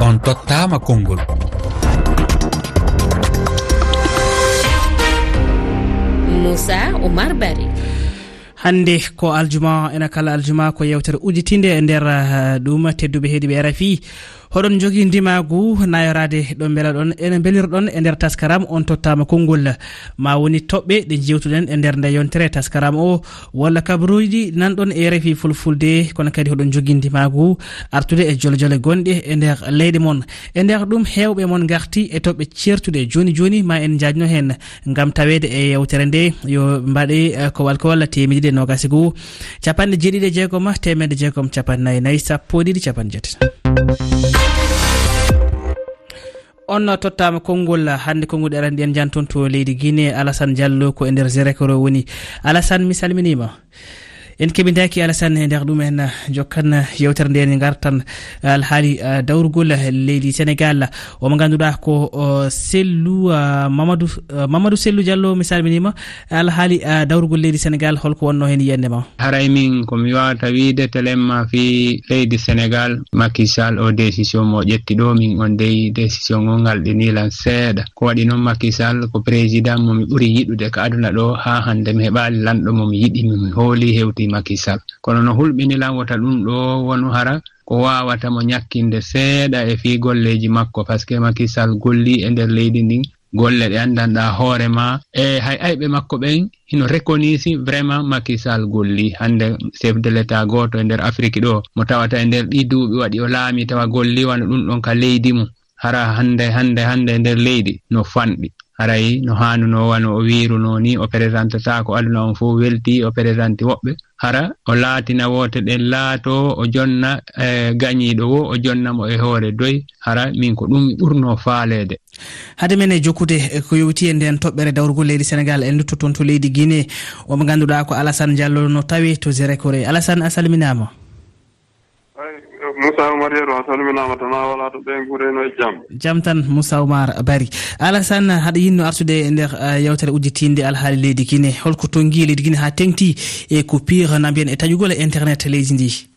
on tottama konngol. Moussa oumar bari hannde ko aljuma ena kala aljuma ko yewtere udditinde e nder eh, ɗum tedduɓe heediɓe rafi hoɗon jogui ndimagu nayorade ɗo beela ɗon ene belirɗon e nder taskaram on tottama konngol. Ma woni toɓɓe ɗe jewtuɗen e nder nde yontere taskaram o. Walla kabaruji nanɗon e refi fulfulde kono kadi hoɗon jogui ndimagu artude e jole jole gonɗe e nder leyɗe moon e nder ɗum hewɓe moon garti e toɓɓe certuɗe joni joni ma en jajno hen gam tawede e yewtere nde. Yo mbaɗe eh, kowal kowal temedɗiɗi e nogasi goo capanɗe jeeɗiɗi e jeegom temedde jeegom capannayyi nayyi sappo e ɗiɗi capanɗe jeetati. on tottama konngol hannde konngol ɗeran ɗiyen jan toon to leydi guine alassane diallo ko e nder géré koro woni. Alassane mi salminima. en keɓidaki alassane e nder ɗumen jokkan yewtere nde ne gartan eh, alhaali eh, dawrugol leydi sénégal omo ganduɗa ko eh, sellu mamadou mamadou sellu diallo mi salminima. Alhaali dawrugol leydi sénégal holko wonno hen yiyande ma. Haray min komi wawata wiide telemma fi leydi sénégal makisal o décision mo ƴetti ɗo. Min on dey décision o ngal ɗinilan seeɗa. Ko waɗi noon makisal ko président momi ɓuuri yiɗude ko aduna ɗo ha hande mi heɓali lanɗo momi yiɗi mi hooli hewtin makisal. Kono no hulɓinilan wota ɗum ɗo wonu hara ko wawata mo ñakkinde seeɗa e fii golleji makko par ce que makisal golli e nder leydi ndin golle ɗe andanɗa hoorema e hay ayɓe makko ɓen hino reconisi vraiment makisal golli hande chef de l' état goto e nder afrique ɗo. Mo tawata e nder ɗi duuɓi waɗi o laami tawa golli wano ɗum ɗon ka leydi mum hara hande hande hande e nder leydi no fanɗi. aray no hanunowa no o wiruno ni o présentata ko aduna on fof welti o présenté woɓɓe. Hara o laatina wote ɗen laato o jonna e gañiɗo wo o jonnamo e hoore doy. Hara min ko ɗum ɓurno faalede hade men e jokkude ko yowiti e nden toɓɓere dawrugol leydi sénégal en lutto toon to leydi guiné omo ganduɗa ko alassane diallo no tawi to gérécoré alassane a salminama moussa oumar yeru a salminama tan ha wala to ɓen gureno e jaam jaam tan moussa oumar bari alassane haɗa yinno artude e nder uh, yewtere udditinde alhaali leydi guine holko tonggui leydi guine ha tengti e ko pire na mbiyen e taƴugol e internet leydi ndi.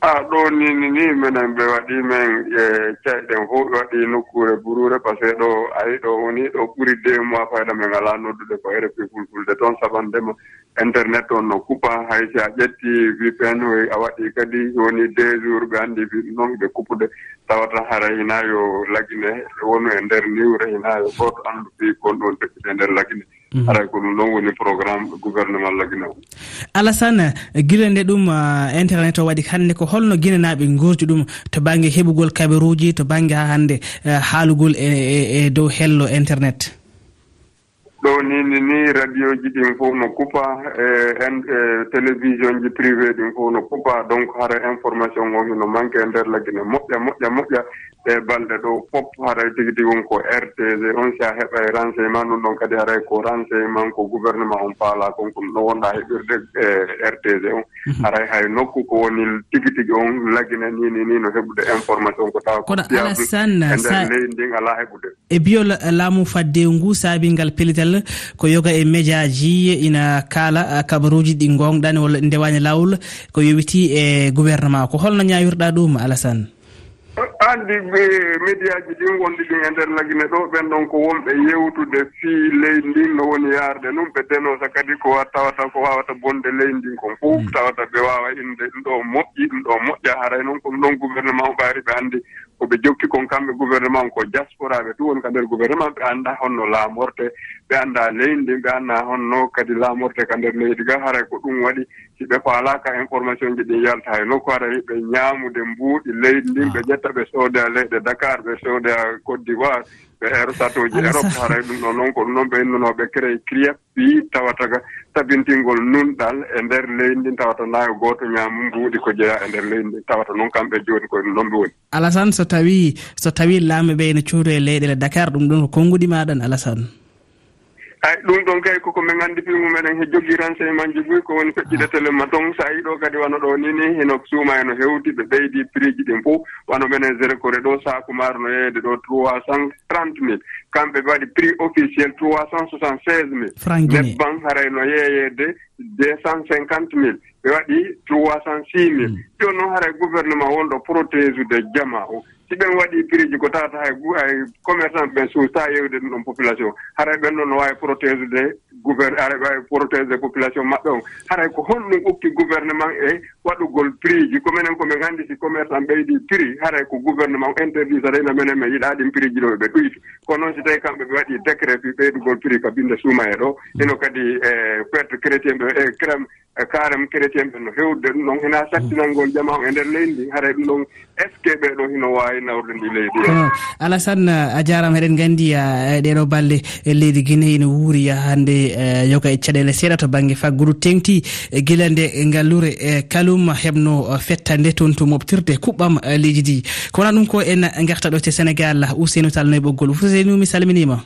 a ɗo nini ni minen ɓe waɗi men e ceyɗen fof ɓe waɗi nokkure burure par ce que ɗo ayi ɗo woni ɗo ɓuri deux mois fayda min ala noddude ko rfi fulfulde toon sabandema internet on no kupa hay si a ƴetti vpn a waɗi kadi woni deux jours ɓe anndi noon ɓe kupude. Tawata hara hina yo lagine wonu e ndeer niwre hina yo gooto anndu fi kon ɗon tekkude e ndeer lagine Mhm. aray ko ɗum ɗon woni programme gouvernement laginaw alassane guila nde ɗum eh, internet o waɗi hannde ko holno guinanaɓe gurdi ɗum to baŋnge heɓugol kabaruji to baŋnge ha hannde eh, haalugol e, e, e dow hello internet. ɗo nini ni radio ji ɗin fof no kupa e, e télévision ji privé ɗin fof no kupa. Donc hara information o hino manque e nder laggine moƴƴa moƴƴa moƴƴa. Ɗe balɗe ɗo fof haray tigi tigi won ko rtg on si a heɓa e renseignement ɗum ɗon kadi haray ko renseignement ko gouvernement on paala. Kon ko ɗo wonɗa heɓirde e rtg on. Mhm. Haray hay nokku ko woni tigi tigi on laggine nini ni no heɓude information ko tawa kono alasanne e nder leydi ndin ala heɓude. e biyo e laamu fadde ngu saabi ngal pelital ko yoga e média ji ina kaala eh, kabaruji ɗi gonɗani walla ndewani lawol ko yowiti e gouvernement ko holno ñawirɗa ɗum alassane? Anndi ɓe média ji ɗin wonɗi ɗin e ndeer lagine ɗo ɓen ɗon ko wonɓe yewtude fii leydi ndin no woni yaarde ɗum ɓe denosa kadi ko tawata ko wawata bonde leydi ndin kon fof hmm. tawata ɓe wawa inde ɗum ɗo moƴƴi ɗum ɗo moƴƴa haray noon komi ɗon gouvernement ɓaari ɓe anndi ko ɓe jokki kon kamɓe gouvernement ko diasporaɓe tu woni ka nder gouvernement ɓe annda honno laamorte. ɓe annda leydi ndin ɓe annda honno kadi laamorte ka nder leydi ga haray ko ɗum waɗi si ɓe faalaka information ji ɗin yalta. Hay nokku haray ɓe ñaamude mbuuɗi leydi ndin ɓe ƴetta ɓe soodoya leyɗe dakar ɓe soodoya côte d'ivoire ɓe aérostatoji europe. Haray ɗum ɗo noon ko ɗum noon ɓe innonoɓe crée criep pi tawataga tabintingol nunɗal e nder leydi ndin tawata naayo gooto ñaamu mbuuɗi ko jeeya e nder leydi ndin tawata noon kamɓe jooni koye ɗum ɗon ɓe woni. Alassane so tawi so tawi laamɓe ɓe ene cuuto e leyɗele dakar ɗum ɗon ko konngudi maɗan alassane? ay ɗum ɗon kay koko min anndi pimu meɗen he jogii renseignement ji ɓuy ko woni feƴƴide ah. téléma donc so a yiɗo kadi wano ɗo ni ni heno suuma heno hewti ɓe ɓeydi prix ji ɗin fof wano menen zére kore ɗo saaku maaru no yeeyde ɗo trois cent trente mille. kamɓe ɓe waɗi prix officiel trois cent soixante seize mille nebban harayno yeeyede deux cent cinquante mille. Ɓe waɗi trois cent six mille. Mm. Ɗo noon haray gouvernement wonɗo protége ude jama o. Si ɓen waɗi prix ji ko tawata hay hay commerçant ɓen suusta yewde ɗum ɗon population. Haray ɓen noon no waawi protége de gouverne haray waawi protége de population maɓɓe on. Haray ko honɗum ukki gouvernement e waɗugol prix ji. Ko minen ko ɓe nganndi si commerçant ɓeydi prix haray ko gouvernement interdit sa reyna minen min yiɗaaɗin prix ji ɗo ɓe ɗuyti ko noon si tawi kamɓe ɓe waɗi décret ɓeydugol prix ka binde suuma e ɗo. Ino kadi eh, e perte chrétien ɓe e crème karem chrétien ɓe no hewde ɗum ɗon. Hina sattinalngol jama o e nder leydi ndi haray ɗum ɗon est ce que ɓeɗo hino wawi nawrude ndi leydi ah, alassane a jarama eɗen gandi ɗeɗo balle e leydi guinée ene wuuri hande e, yoga e caɗele seeɗa to banggue faggudu tengti e, guila nde ngallure kalum heɓno fetta nde toon to moftirde kuɓɓam leydi ndi ko wona ɗum ko en garta ɗo te sénégal ouseynou talnoye ɓoggol ouseynou mi salminima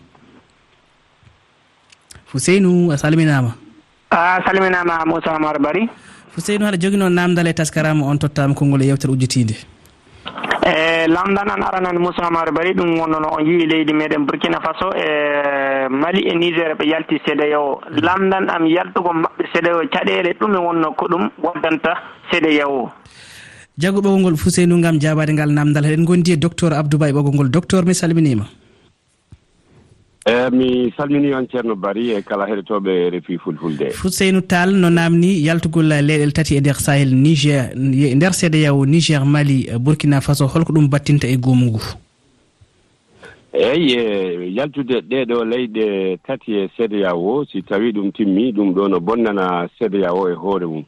ouseynou a salminama a salminama moussa hamar bari. Fouseynou haɗa jogui noon namdal e taskarama on tottama konngol e yewtere ujjitide e lamdan an aranan moussa hamar bari ɗum wonnono on yii leydi meɗen burkina faso e mali e nigér ɓe yalti cdao lamdan am yaltugo mabɓe cdao caɗele ɗum e wonno ko ɗum waddanta cdao jaggo ɓogol ngol fouseynou gam jabade ngal namdal heɗen gondi e docteur abdoubaye ɓogol ngol. Docteur mi salminima eyi mi salmini on ceerno bari e kala heɗotoɓe refi fulfulde. Houseynou tall no namni yaltugol leyɗel tati e nder sahel niger e nder seeda yaw niger mali burkina faso holko ɗum battinta e goomu ngu eyi e yaltude ɗeɗo leyɗe tati e seeda yawo si tawi ɗum timmi ɗum ɗo no bonnana seeda yawo e hoore mum.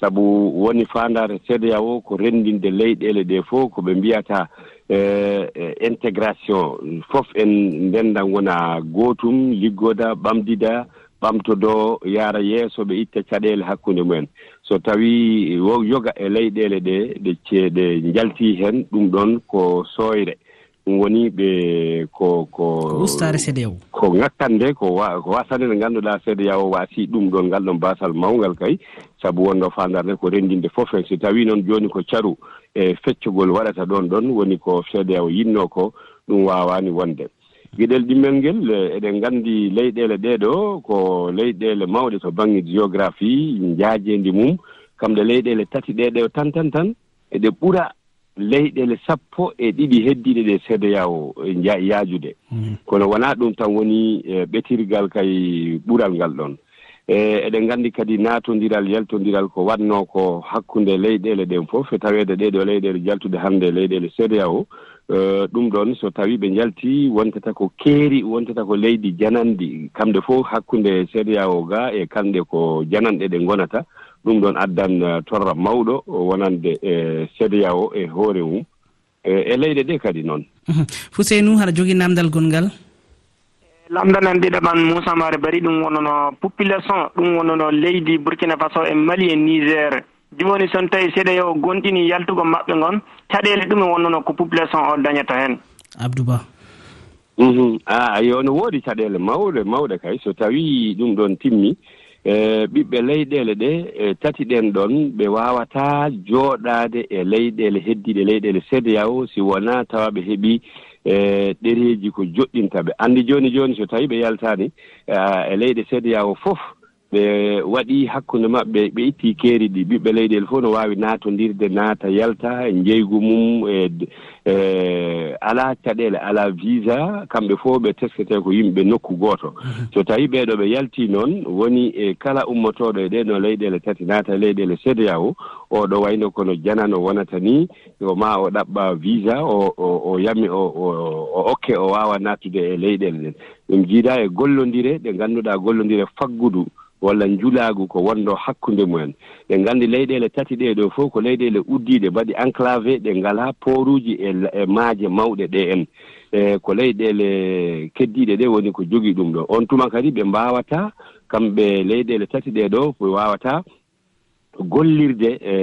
Sabu woni fandare seeda yawo ko renndinde leyɗele ɗe fof ko ɓe mbiyata E, e, intégration. Fof en ndenndan wona gootum liggoda ɓamdida ɓamtodo yaara yeeso ɓe itta caɗeele hakkunde mumen. So tawii yoga e leyɗeele ɗe ɗe ceeɗe njaltii heen ɗum ɗon ko sooyre ɗum woni ɓe ko ko ustare cdao ko ŋakkande ko ko wasande nde ngannduɗaa cdao waasi ɗum ɗon ngal ɗon basal mawngal kay. Sabu wonɗo fandarde ko renndinde fof en so tawii noon jooni ko caru e feccugol waɗata ɗon ɗon woni ko cdao yinno ko ɗum waawaani wonde. Geɗel ɗimmel ngel e eɗen nganndi leyɗeele ɗeeɗo ko leyɗeele mawɗe to baŋnge géographie jaajeendi mum. Kamɗe leyɗeele tati ɗeeɗo tan tan tan eɗe ɓura leyɗele sappo e ɗiɗi heddiɗe ɗe cda e o yaajude. Hmm. Kono wona ɗum tan woni e, ɓetirgal kay ɓural ngal ɗon. E eɗen nganndi kadi naatodiral yaltodiral ko waɗnoo ko hakkunde leyɗeele ɗen fof e taweede ɗeeɗo leyɗeele jaltude hannde leyɗeele séria o e, ɗum ɗon so tawii ɓe njaltii wontata ko keeri wontata ko leydi janandi. Kamɓe fof hakkunde séria o gaa e kamɓe ko jananɗe ɗe ngonata. ɗum ɗon addan eh, torra mawɗo wonande eh, e sédia o e hoore mum. Eh, e leyɗe ɗe kadi noon. Mhm. Fouseynou haɗa jogii namdal gonngal lamdanan ɗiɗaɓan moussa mare bari ɗum wonono population ɗum wonono leydi burkina faso e mali e niger. Joni son tawi seeɗa yo gonɗini yaltugo maɓɓe gon caɗele ɗum e wonnono ko population o dañata hen. Abdouba mhm. a ah, yo no woodi caɗele mawɗe mawɗe kay so tawi ɗum ɗon timmi e ɓiɓɓe leyɗele ɗe e tati ɗen ɗon ɓe wawata jooɗade e leyɗele heddiɗe leyɗele cdao si wona tawa ɓe heeɓi e ɗereji ko joɗɗinta ɓe. Andi joni joni so tawi ɓe yaltani e, e leyɗe cdao fof ɓe waɗi hakkunde maɓɓe ɓe itti keeri ɗi. Ɓiɓɓe leyɗele fof no wawi natodirde naata yalta e jeygu mum e, e ala caɗele ala visa. Kamɓe fof ɓe teskete ko yimɓe nokku gooto. So tawi ɓeɗo ɓe yalti noon woni e kala ummotoɗo e ɗeeno leyɗele tati naata leyɗele cda o. Oɗo wayno kono janano wonata ni. O ma o ɗaɓɓa visa o o yami o okke o wawa naattude e leyɗele ɗen ɗum jiida e gollodire ɗe ngannduɗaa gollodire faggudu walla njulaagu ko wonɗo hakkunde mumen. Ɗe nganndi leyɗeele tati ɗee ɗo fof ko leyɗeele uddiiɗe mbaɗi enclavé ɗe ngalaa poruuji e, e maaje mawɗe ɗe en. E ko leyɗeele keddiiɗe ɗe woni ko jogii ɗum ɗo. On tuma kadi ɓe mbaawataa kamɓe leyɗeele tati ɗee ɗo ɓe waawataa gollirde e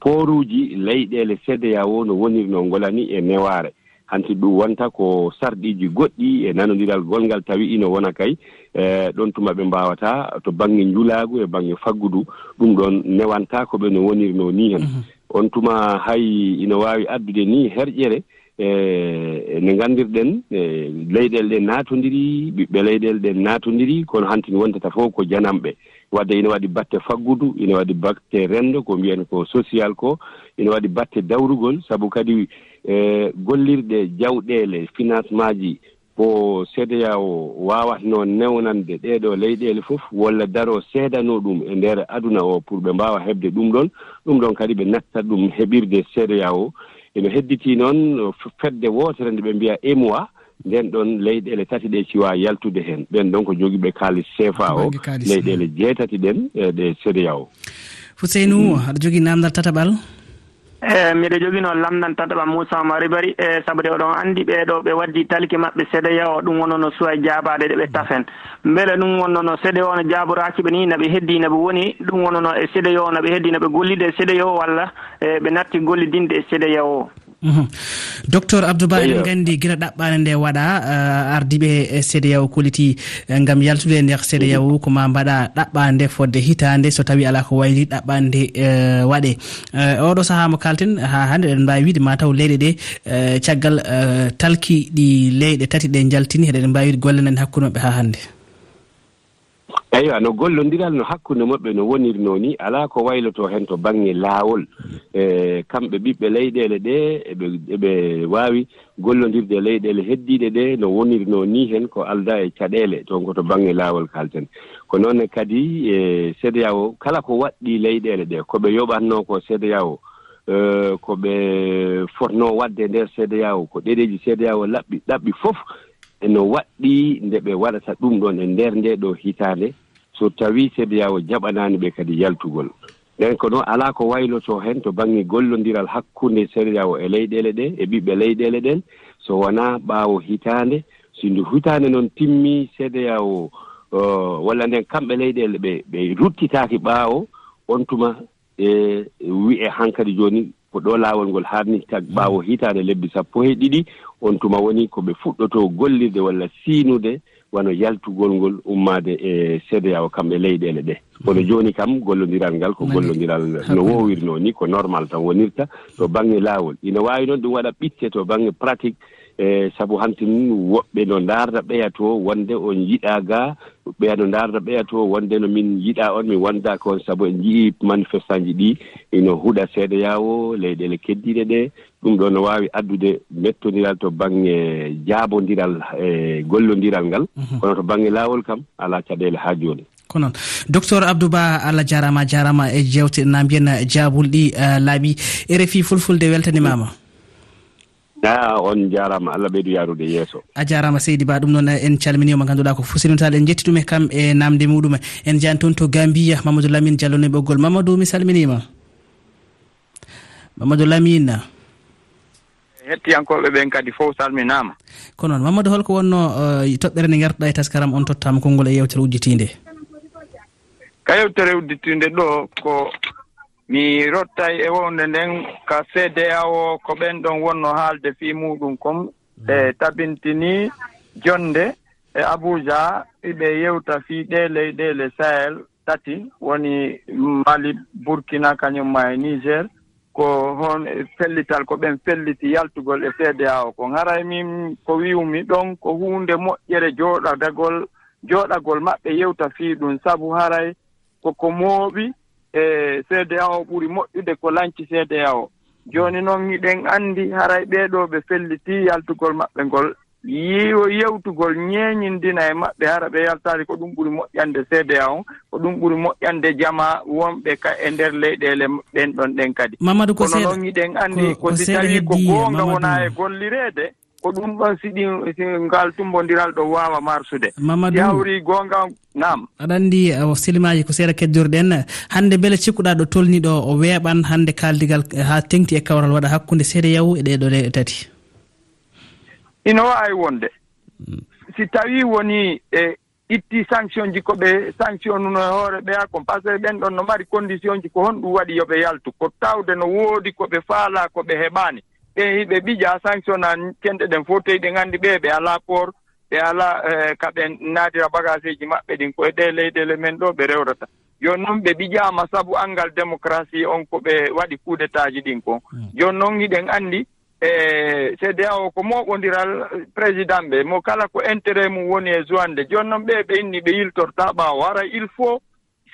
poruuji leyɗeele cda o no wonirno ngolani e newaare hanti ɗum wonta ko sarɗiji goɗɗi e nanodiral golngal tawi ino wona kay e ɗon tuma ɓe mbawata to banggue juulagu e banggue faggudu ɗum ɗon newanta ko ɓe no wonirno ni hen. Mhm. On tuma hay ino wawi addude ni herƴere e ne nganndirɗen e leyɗele ɗe naatondiri ɓiɓɓe leyɗele ɗe naatondiri kono hanti wonta ta fof ko janamɓe. wadde ina waɗi batte faggudu ina waɗi batte rendo ko mbiyen ko social ko ina waɗi batte dawrugol. Sabu kadi e gollirɗe jawɗele financement ji ko cda o wawatno newnande ɗeɗo leyɗele fof walla daro seedano ɗum e nder aduna o pour ɓe mbawa heɓde ɗum ɗon. Ɗum ɗon kadi ɓe nattat ɗum heɓirde cda o ene hedditi noon fedde wotere nde ɓe mbiya émoi nden ɗon leyɗele tati ɗe siwa yaltude heen ɓen ɗon ko jogiiɓe kaalis cfa o. Leyɗele jeetati ɗen e ɗe séria o. Houseynou aɗa jogii namdal tataɓal. Eyi miɗo jogino lamdan tataɓa moussa mari bari. E sabu de oɗon anndi ɓeeɗo ɓe waddi talki maɓɓe seedeya o. Ɗum wonno suwa jaabaade ɗe ɓe tafen mbele ɗum wonnono no o no jaaboraaki ɓe ni naɓe heddi naɓe woni. Ɗum wonno e seedeya o naɓe heddi naɓe gollide e seedeya o walla e ɓe natti gollidinde e seedeya o Mhm. docteur abdouba en gandi guila ɗaɓɓare nde waɗa eh, ardiɓe e cdao koliti eh, gam yaltude e nder cdao mhm. koma mbaɗa ɗaɓɓa nde fodde hitande so tawi ala ko wayli ɗaɓɓa nde eh, waɗe. Oɗo saaha mo kalten ha hande eɗen mbawi wiide mataw leyɗe ɗe caggal talki ɗi leyɗe tati ɗe jaltini heɗeɗen mbawi wiide golle nani hakkude mabɓe ha hande eywa no gollondiral no hakkunde maɓɓe no wonirno ni alaa ko wayloto heen to baŋnge laawol. E kamɓe ɓiɓɓe leyɗeele ɗe eɓe eɓe waawi gollondirde e leyɗeele heddiiɗe ɗe no wonirno ni heen ko alda e caɗeele toon koto baŋnge laawol kaalten. Ko noon kadi e cda o kala ko waɗɗii leyɗeele ɗe ko ɓe yoɓatnoo ko cda o ko ɓe fotnoo waɗde e ndeer cda o ko ɗeɗeeji cda o laɓɓi ɗaɓɓi fof eno waɗɗi nde ɓe waɗata ɗum ɗon e nder nde ɗo hitaande so tawi sebiyawo jaɓanaani ɓe kadi yaltugol. Ɗen ko noon alaa ko wayloto heen to baŋnge gollondiral hakkunde sebiyawo e leyɗeele ɗe e ɓiɓɓe leyɗeele ɗen so wonaa ɓaawo hitaande so ndu hitaande noon timmii sedeyawo walla nden kamɓe leyɗeele ɓe ɓe ruttitaaki ɓaawo on tuma e wi'e han kadi jooni ko ɗo laawol ngol harni tag ɓaawo mm. hitaande lebbi sappo e ɗiɗi on tuma woni ko ɓe fuɗɗoto gollirde walla siinude wano yaltugol ngol ummaade e cda o kam e leyɗeele ɗee kono mm. jooni kam gollondiral ngal ko gollondiral no woowirnoo ni ko normal tan wonirta to baŋnge laawol ina waawi noon ɗum waɗa ɓitte to baŋnge pratique e sabu hantin woɓɓe no ndaarda ɓeya to wonde on yiɗa ga ɓeya no ndaarda ɓeya to wonde no min yiɗa on mi wonda kon sabu en njii manifestant ji ɗi ino huɗa seeɗa yawo leyɗele keddiɗe ɗe. Ɗum ɗo no waawi addude mettodiral to baŋnge jaabodiral e gollodiral ngal. Mhm. Kono to baŋnge laawol kam alaa caɗeele haa jooni. Ko noon. Docteur abdouba allah jarama jarama e jewte na mbiyen jaabulɗi e laaɓi. E Rfi fulfulde weltanimama a on jarama allah ɓeydu yarude yesso a jarama seydi ba ɗum noon en calminima ganduɗa ko fusinotade en jetti ɗum e kam e namde muɗum. En jani toon to gambiya mamadou lamine diallone ɓoggol. Mamadou mi salminima. Mamadou lamine. E hettiyankoɓe ɓen kadi fof salminama ko noon mamadou holko wonno eh, toɓɓere nde garɗa e taskaram on tottama konngol e yewtere udditinde ka yewtere udditinde ɗo ko mi rottay e wonde nden ka cda o ko ɓen ɗon wonno haalde fii muɗum kom. E tabintini jonde e abuja iɓe yewta fii ɗe leyɗele sahel tati. Woni mali burkina kañumma e niger. Ko hon fellital ko ɓen felliti yaltugol e cda o ko haray min ko wiwmi ɗon ko hunde moƴƴere jooɗadagol jooɗagol maɓɓe yewta fii ɗum sabu haray. Koko mooɓi e cda o ɓuri moƴƴude ko lanci cda o. Jooni noon hiɗen anndi haray ɓeeɗo ɓe felliti yaltugol maɓɓe ngol. Yiwo yewtugol ñeeñindina e maɓɓe hara ɓe yaltaade ko ɗum ɓuri moƴƴande cda on ko ɗum ɓuri moƴƴande jama wonɓe ka e ndeer leyɗeele ɓen ɗon ɗen kadi. Mamadou kono noon hiɗen anndi ko si tawii ko goonga wonaa e gollireede ko ɗum ɗon siɗi ngal tumbodiral ɗo wawa marsude. Mamadou yawri gonga nam aɗa andi e, silimaji ko seeɗa keddorɗen hande beele cikkuɗa ɗo tolni ɗo o weeɓan hande kaldigal e, ha tengti e kawral waɗa hakkude seeɗa yawu e ɗeɗo ɗe tati. Ina wawi wonde. Mm. Si tawi woni e itti sanction ji ko ɓe sanction e hoore ɓeya kon par ce que ɓen ɗon no mari condition ji ko honɗum waɗi yoɓe yaltu. Ko tawde no woodi ko ɓe faala ko ɓe heɓaani. ƴeehi ɓe ɓija sanction an kenɗe ɗen fof toyi ɗen anndi ɓe ɓe alaa poor ɓe alaa e, ka ɓe naatira bagageji maɓɓe ɗin koye ɗe leyɗele men ɗo ɓe rewrata. Jooni noon ɓe ɓijaama sabu anngal démocratie on ko ɓe waɗi kuudetaji ɗin kon jooni noon hiɗen anndi e cda o ko moɓodiral président ɓe mo kala ko intérêt mum woni e joande jooni noon ɓe ɓe inni ɓe yiltorta ɓaawo ara il faut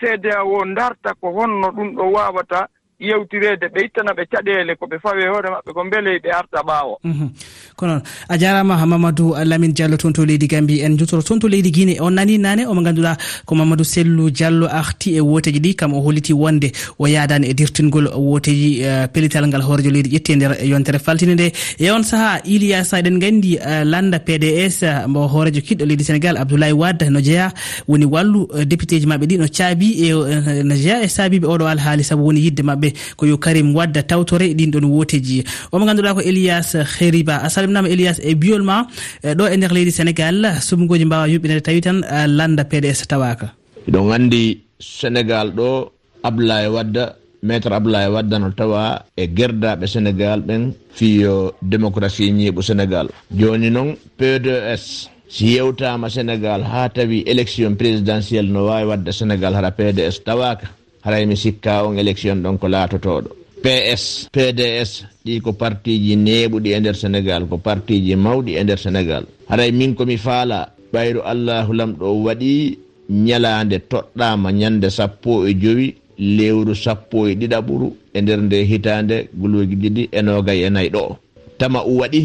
cda o darta ko honno ɗum ɗo waawata ƴewtirede ɓe ittana ɓe caɗele ko ɓe fawi e hoore maɓɓe ko beele ɓe arta ɓaawo. Mhm. ko noon. A jarama mamadou lamine diallo toon to leydi gambi en jutoro. Toon to leydi guine on nani nane omo ganduɗa ko mamadou sellu diallo arti e woteji ɗi. Kam o holliti wonde o yadani e dirtingol woteji uh, pelital ngal hoorejo leydi ƴetti e nder yontere faltine nde. E on saaha iliasa eɗen gandi uh, e, landa pds mo hoorejo kiɗɗo leydi sénégal abdoulaye wadda no jeeya. Woni wallu e, uh, député ji mabɓe ɗi no caabi e uh, no jeeya e saabiɓe. Oɗo alhaali saabu woni yidde mabɓe ko yo karim wadda tawtore. Ɗin ɗon woteji. Omo ganduɗa ko élias heriba asal salminama élias e biyol ma. E ɗo e nder leydi sénégal sumugoji mbawa yuɓɓinede tawi tan e landa pds tawaka. Eɗon andi sénégal ɗo ablaye wadda maître ablaye wadda no tawa e guerdaɓe sénégal ɓen fiyo démocratie ñiiɓo sénégal. Joni noon pds si yewtama sénégal ha tawi élection présidentielle no wawi wadde sénégal hara pds tawaka haray mi sikka on élection ɗon ko laatotoɗo ps pds ɗi ko partiji neɓuɗi e nder sénégal ko partiji mawɗi e nder sénégal haray min komi faala ɓayru allahu lamɗo waɗi ñalande toɗɗama ñande sappo e joyi lewru sappo e ɗiɗaɓuru e nder nde hitande guluji ɗiɗi e nogay e nayyi ɗo. Tama u waɗi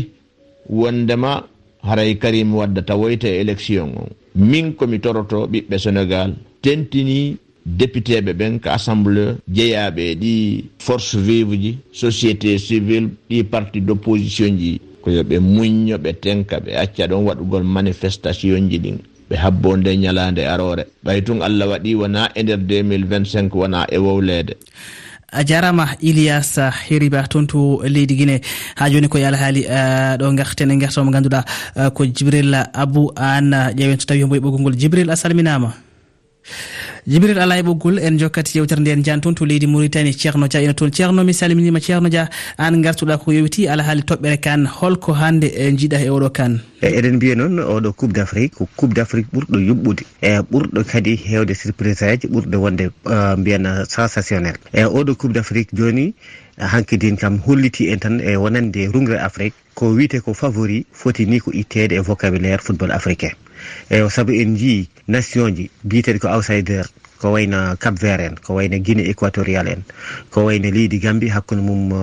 wondema haray karim wadda tawoyte élection on min komi toroto ɓiɓɓe sénégal tentini députéɓe ɓen ko assemblé jeeyaɓe ɗi force vive ji société civile ɗi parti d' opposition ji. Ko ɓe muñño ɓe tenka ɓe acca ɗon waɗugol manifestation ji ɗin ɓe habbo nde ñalande arore ɓay tun allah waɗi wona e nder 2025 wona e wowlede a jarama ilias heriba toon to leydi guine ha joni koye alhaali eh, ɗo garten e gartamo ganduɗa eh, ko jibril abou an ƴeewen to tawi hombo e ɓoggol ngol jibril a salminama jibril ala e ɓoggol en jokkati yewtere nde en jani toon to leydi mauritanie ceerno dia ina toon. Ceerno mi salminima ceerno dia an gartuɗa ko yewti alahaali toɓɓere kane holko hande jiiɗa e, e oɗo kane eɗen mbiya noon oɗo coupe d' afrique ko coupe d' afrique ɓurɗo yuɓɓude. E ɓurɗo kadi hewde surprise aji ɓurɗo wonde mbiyan sensationnel. E oɗo coupe d' afrique joni hankkadin kam holliti en tan e wonande rungre afrique ko wiite ko favori foti ni ko ittede e vocabulaire football africain. eyo saabu en jii nation ji biyeteɗi ko outsider ko wayno cap vert en ko wayno guinée équatorial en ko wayno leydi gambi hakkude mum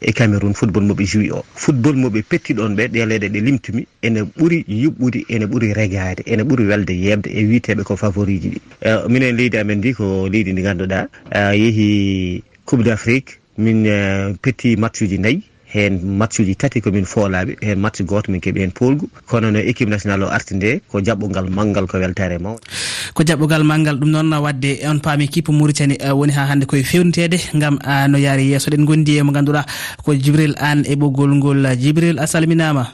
e cameron football moɓe joui o. Football moɓe pettiɗon ɓe ɗeleɗe ɗe limtumi ene ɓuuri yuɓɓude ene ɓuuri regade ene ɓuuri welde yebde e witeɓe ko favori ji ɗi. E, minen leydi amen ndi ko leydi ndi ganduɗa e, yeehi coupe d' afrique min e, petti match uji nayyi. hen match uji tati komin foolaɓe hen match goto min keeɓi hen polgu. Kono no équipe national o arti nde ko jaɓɓogal manggal ko weltare mawde ko jaɓɓogal manggal ɗum noon wadde on paami kipo mauritani eh, woni ha hannde koye fewnitede gam eh, no yaari yesso ɗen gondi e mo ganduɗa ko jibril an e ɓoggol ngol. Jibril a salminama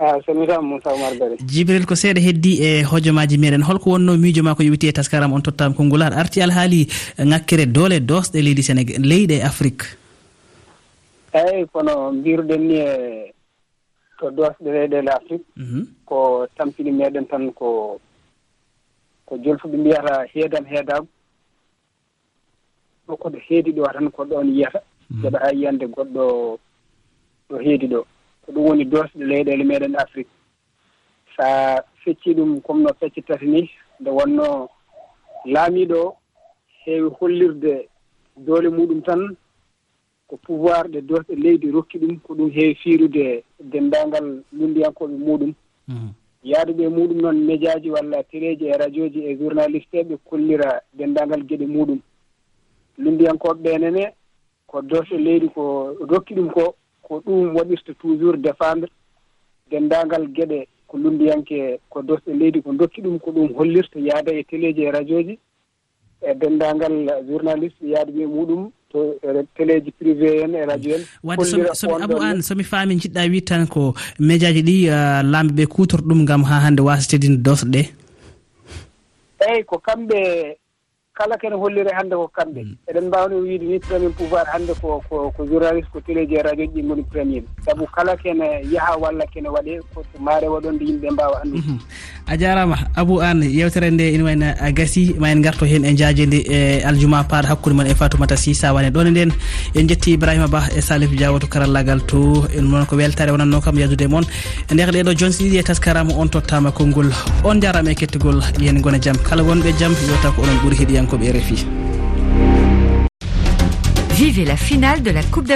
a salmitama moussa oumar bare jibril ko seeɗa heddi e hojomaji meɗen. Holko wonno miijo ma ko yewiti e taskaram on tottama konngol ar arti alhaali eh, ŋakkere doole dosɗe leydi sénégal leyɗe afrique. eeyi kono mbiruɗen ni e to dosɗe leyɗele afrique ko tampini meɗen tan ko ko jolfuɓe mbiyata heedan heedago ɗo koto heedi ɗo tan ko ɗon yiyata. Mhm. Geɗa ha yiyande goɗɗo ɗo heedi ɗo. Ko ɗum woni dosɗe leyɗele meɗen afrique. Sa fecci ɗum comme no feccitata ni nde wonno laamiiɗo heewi hollirde doole muɗum tan ko pouvoir ɗe dosɗe leydi rokki ɗum ko ɗum heewi fiirude denndaangal lunndiyankoɓe muɗum. Mm-hmm. Yaaduɓe muɗum noon média ji walla téléji e radio ji e journaliste ɓe kollira denndaangal geɗe muɗum. Lunndiyankoɓe ɓenene ko dosɗe leydi ko rokki ɗum ko ko ɗum waɗirta toujours défendre denndaangal geɗe ko lunndiyanke ko dosɗe leydi ko dokki ɗum ko ɗum hollirta yaada e téléji e radio ji e denndaangal journaliste yaade ɓe muɗum to e télé ji privé en e radio en. Wadde somi abou an somi faami jiɗɗa wi tan ko média ji ɗi euh, laamɓe ɓe kutoro ɗum gam ha hannde wasa tedinde dosɗe. Eyyi ko kamɓe kala kene hollire hannde ko kamɓe. Mm. Eɗen mbawno wiide ni premier pouvoir hannde ko ko ko journaliste ko téléji e radio ji ɗi goni premier. Saabu kala kene yaha walla kene waɗe ko maare waɗonde yimɓe mbawa anndude mhm. a jarama abou an yewtere nde ina wayna gasi ma en garto hen e jajede e aljuma paaɗo hakkude mon e fatoumata sy sawane. Ɗon e nden en jetti ibrahima ba e salif diawo to karallagal to en noon ko weltare wonanno kam yadude moon e nder ɗeɗo jonsi ɗiɗi e taskarama on tottama konngol. On jarama e kettogol yen gona jaam kala wonɓe jaam yewta ko onon ɓuuri heɗiyam nigériankoɓe rfi vivez la finale de la coupe